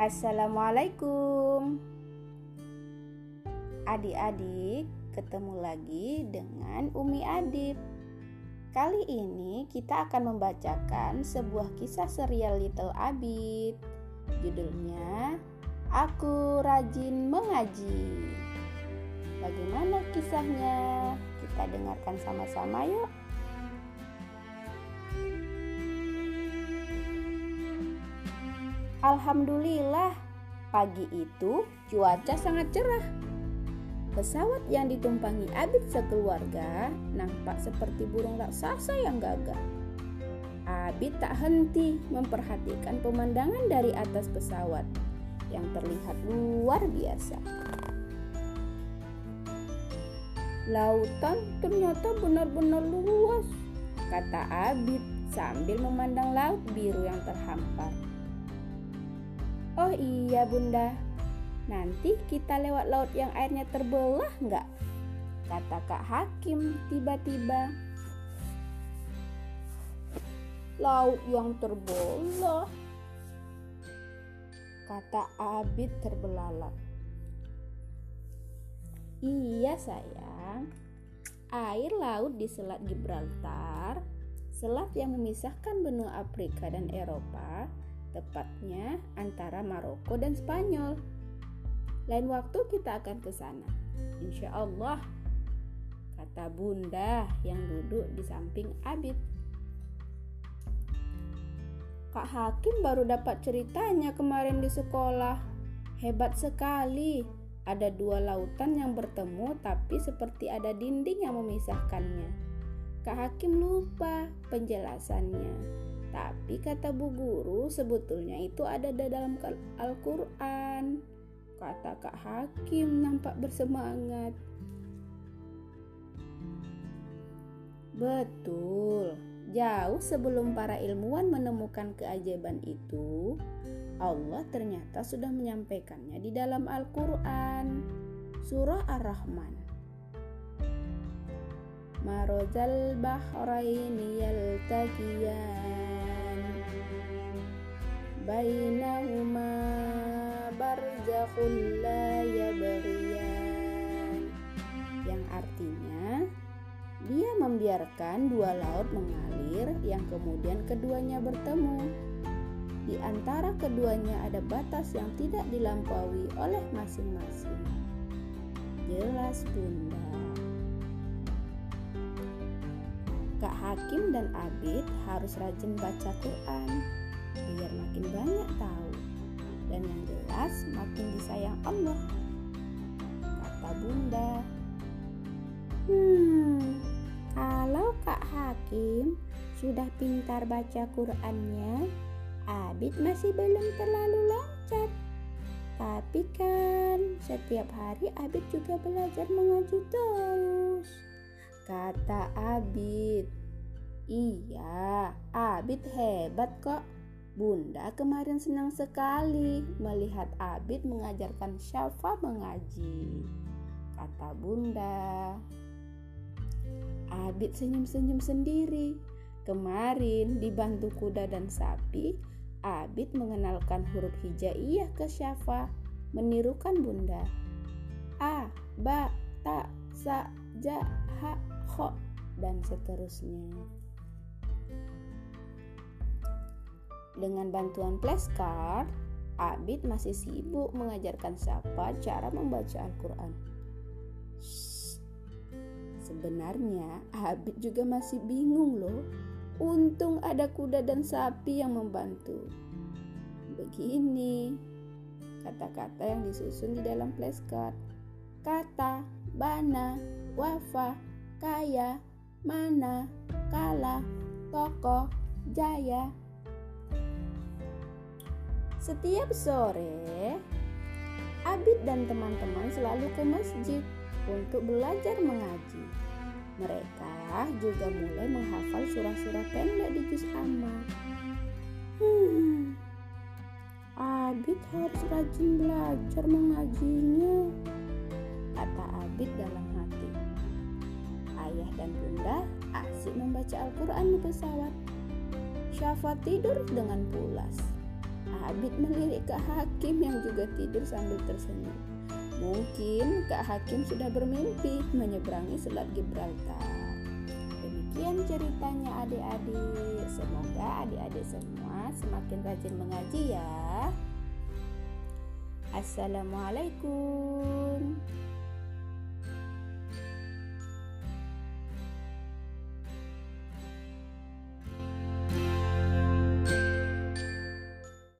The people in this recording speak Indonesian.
Assalamualaikum. Adik-adik, ketemu lagi dengan Umi Adib Kali ini kita akan membacakan sebuah kisah serial Little Abid. Judulnya Aku Rajin Mengaji. Bagaimana kisahnya? Kita dengarkan sama-sama yuk Alhamdulillah, pagi itu cuaca sangat cerah. Pesawat yang ditumpangi Abid sekeluarga nampak seperti burung raksasa yang gagah. Abid tak henti memperhatikan pemandangan dari atas pesawat yang terlihat luar biasa. Lautan ternyata benar-benar luas, kata Abid sambil memandang laut biru yang terhampar. Oh iya bunda, nanti kita lewat laut yang airnya terbelah nggak? Kata Kak Hakim tiba-tiba. Laut yang terbelah, kata Abid terbelalak. Iya sayang, air laut di Selat Gibraltar, selat yang memisahkan benua Afrika dan Eropa, tepatnya antara Maroko dan Spanyol. Lain waktu kita akan ke sana. Insya Allah, kata Bunda yang duduk di samping Abid. Kak Hakim baru dapat ceritanya kemarin di sekolah. Hebat sekali. Ada dua lautan yang bertemu tapi seperti ada dinding yang memisahkannya. Kak Hakim lupa penjelasannya. Tapi kata bu guru sebetulnya itu ada di dalam Al-Quran. Kata Kak Hakim nampak bersemangat. Betul, jauh sebelum para ilmuwan menemukan keajaiban itu, Allah ternyata sudah menyampaikannya di dalam Al-Quran. Surah Ar-Rahman. Marozal bahraini yaltaqiyan bainahuma barzakhun la yabghiyan. Yang artinya dia membiarkan dua laut mengalir yang kemudian keduanya bertemu. Di antara keduanya ada batas yang tidak dilampaui oleh masing-masing. Jelas bunda. Kak Hakim dan Abid harus rajin baca Quran biar makin banyak tahu. Dan yang jelas makin disayang Allah. Kata bunda. Hmm kalau kak Hakim sudah pintar baca Qurannya Abid masih belum terlalu lancar. Tapi kan setiap hari Abid juga belajar mengaji terus. Kata Abid. Iya, Abid hebat kok. Bunda kemarin senang sekali melihat Abid mengajarkan Syafa mengaji. Kata Bunda. Abid senyum-senyum sendiri. Kemarin dibantu kuda dan sapi, Abid mengenalkan huruf hijaiyah ke Syafa, menirukan Bunda. A, ba, ta, sa, ja, ha, kho, dan seterusnya. Dengan bantuan flashcard, Abid masih sibuk mengajarkan siapa cara membaca Al-Quran. Sebenarnya Abid juga masih bingung loh. Untung ada kuda dan sapi yang membantu. Begini kata-kata yang disusun di dalam flashcard. Kata, bana, wafa, kaya, mana, kala, tokoh, jaya, setiap sore, Abid dan teman-teman selalu ke masjid untuk belajar mengaji. Mereka juga mulai menghafal surah-surah pendek di juz amma. Hmm, Abid harus rajin belajar mengajinya, kata Abid dalam hati. Ayah dan bunda asik membaca Al-Quran di pesawat. Syafa tidur dengan pulas. Habib melirik Kak Hakim yang juga tidur sambil tersenyum. Mungkin Kak Hakim sudah bermimpi menyeberangi Selat Gibraltar. Demikian ceritanya adik-adik. Semoga adik-adik semua semakin rajin mengaji ya. Assalamualaikum.